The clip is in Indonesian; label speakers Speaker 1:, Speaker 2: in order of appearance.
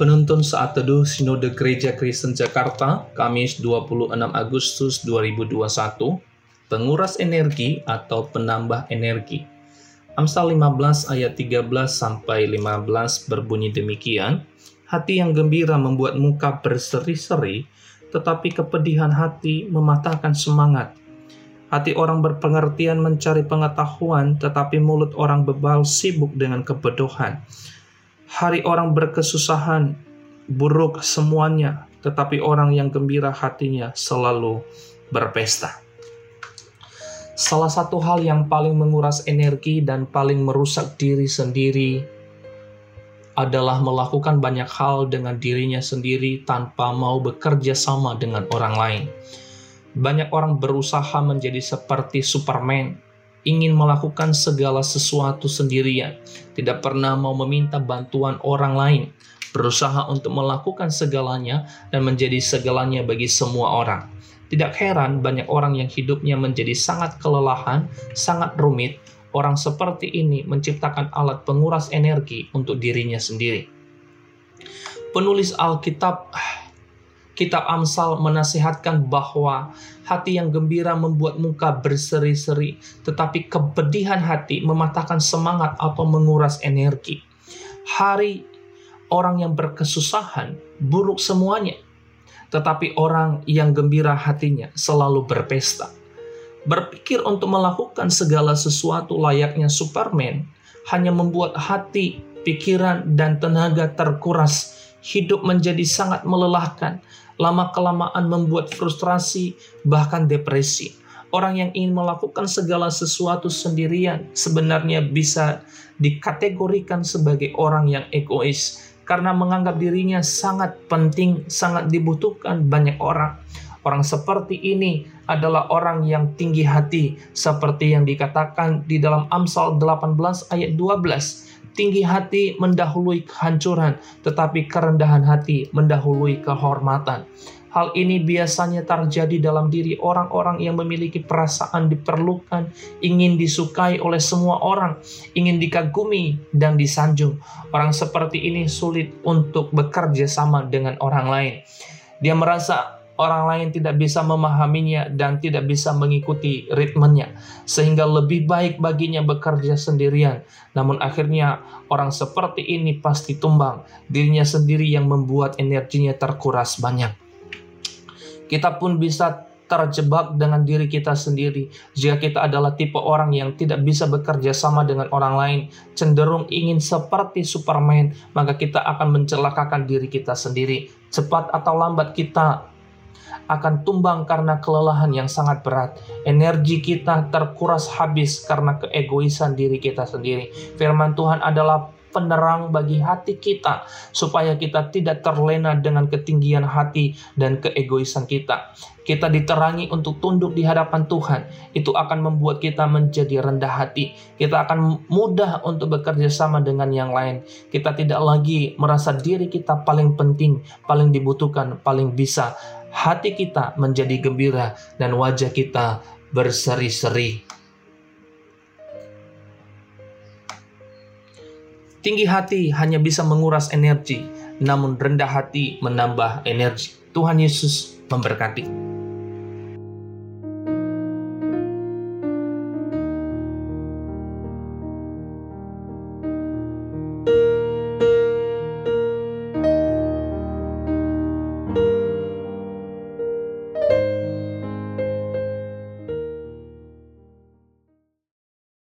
Speaker 1: Penuntun Saat Teduh Sinode Gereja Kristen Jakarta, Kamis 26 Agustus 2021, penguras energi atau penambah energi. Amsal 15 ayat 13 sampai 15 berbunyi demikian, Hati yang gembira membuat muka berseri-seri, tetapi kepedihan hati mematahkan semangat. Hati orang berpengertian mencari pengetahuan, tetapi mulut orang bebal sibuk dengan kebodohan. Hari orang berkesusahan, buruk semuanya, tetapi orang yang gembira hatinya selalu berpesta. Salah satu hal yang paling menguras energi dan paling merusak diri sendiri adalah melakukan banyak hal dengan dirinya sendiri tanpa mau bekerja sama dengan orang lain. Banyak orang berusaha menjadi seperti Superman, ingin melakukan segala sesuatu sendirian, tidak pernah mau meminta bantuan orang lain, berusaha untuk melakukan segalanya dan menjadi segalanya bagi semua orang. Tidak heran banyak orang yang hidupnya menjadi sangat kelelahan, sangat rumit, Orang seperti ini menciptakan alat penguras energi untuk dirinya sendiri. Penulis Alkitab Kitab Amsal menasihatkan bahwa hati yang gembira membuat muka berseri-seri, tetapi kepedihan hati mematahkan semangat atau menguras energi. Hari orang yang berkesusahan buruk semuanya, tetapi orang yang gembira hatinya selalu berpesta. Berpikir untuk melakukan segala sesuatu layaknya Superman hanya membuat hati, pikiran, dan tenaga terkuras. Hidup menjadi sangat melelahkan, lama-kelamaan membuat frustrasi, bahkan depresi. Orang yang ingin melakukan segala sesuatu sendirian sebenarnya bisa dikategorikan sebagai orang yang egois karena menganggap dirinya sangat penting, sangat dibutuhkan banyak orang. Orang seperti ini adalah orang yang tinggi hati seperti yang dikatakan di dalam Amsal 18 ayat 12. Tinggi hati mendahului kehancuran, tetapi kerendahan hati mendahului kehormatan. Hal ini biasanya terjadi dalam diri orang-orang yang memiliki perasaan diperlukan, ingin disukai oleh semua orang, ingin dikagumi dan disanjung. Orang seperti ini sulit untuk bekerja sama dengan orang lain. Dia merasa orang lain tidak bisa memahaminya dan tidak bisa mengikuti ritmenya, sehingga lebih baik baginya bekerja sendirian. Namun akhirnya orang seperti ini pasti tumbang, dirinya sendiri yang membuat energinya terkuras banyak. Kita pun bisa terjebak dengan diri kita sendiri. Jika kita adalah tipe orang yang tidak bisa bekerja sama dengan orang lain, cenderung ingin seperti Superman, maka kita akan mencelakakan diri kita sendiri. Cepat atau lambat kita akan tumbang karena kelelahan yang sangat berat. Energi kita terkuras habis karena keegoisan diri kita sendiri. Firman Tuhan adalah penerang bagi hati kita supaya kita tidak terlena dengan ketinggian hati dan keegoisan kita. Kita diterangi untuk tunduk di hadapan Tuhan. Itu akan membuat kita menjadi rendah hati. Kita akan mudah untuk bekerja sama dengan yang lain. Kita tidak lagi merasa diri kita paling penting, paling dibutuhkan, paling bisa hati kita menjadi gembira dan wajah kita berseri-seri. Tinggi hati hanya bisa menguras energi, namun rendah hati menambah energi. Tuhan Yesus memberkati.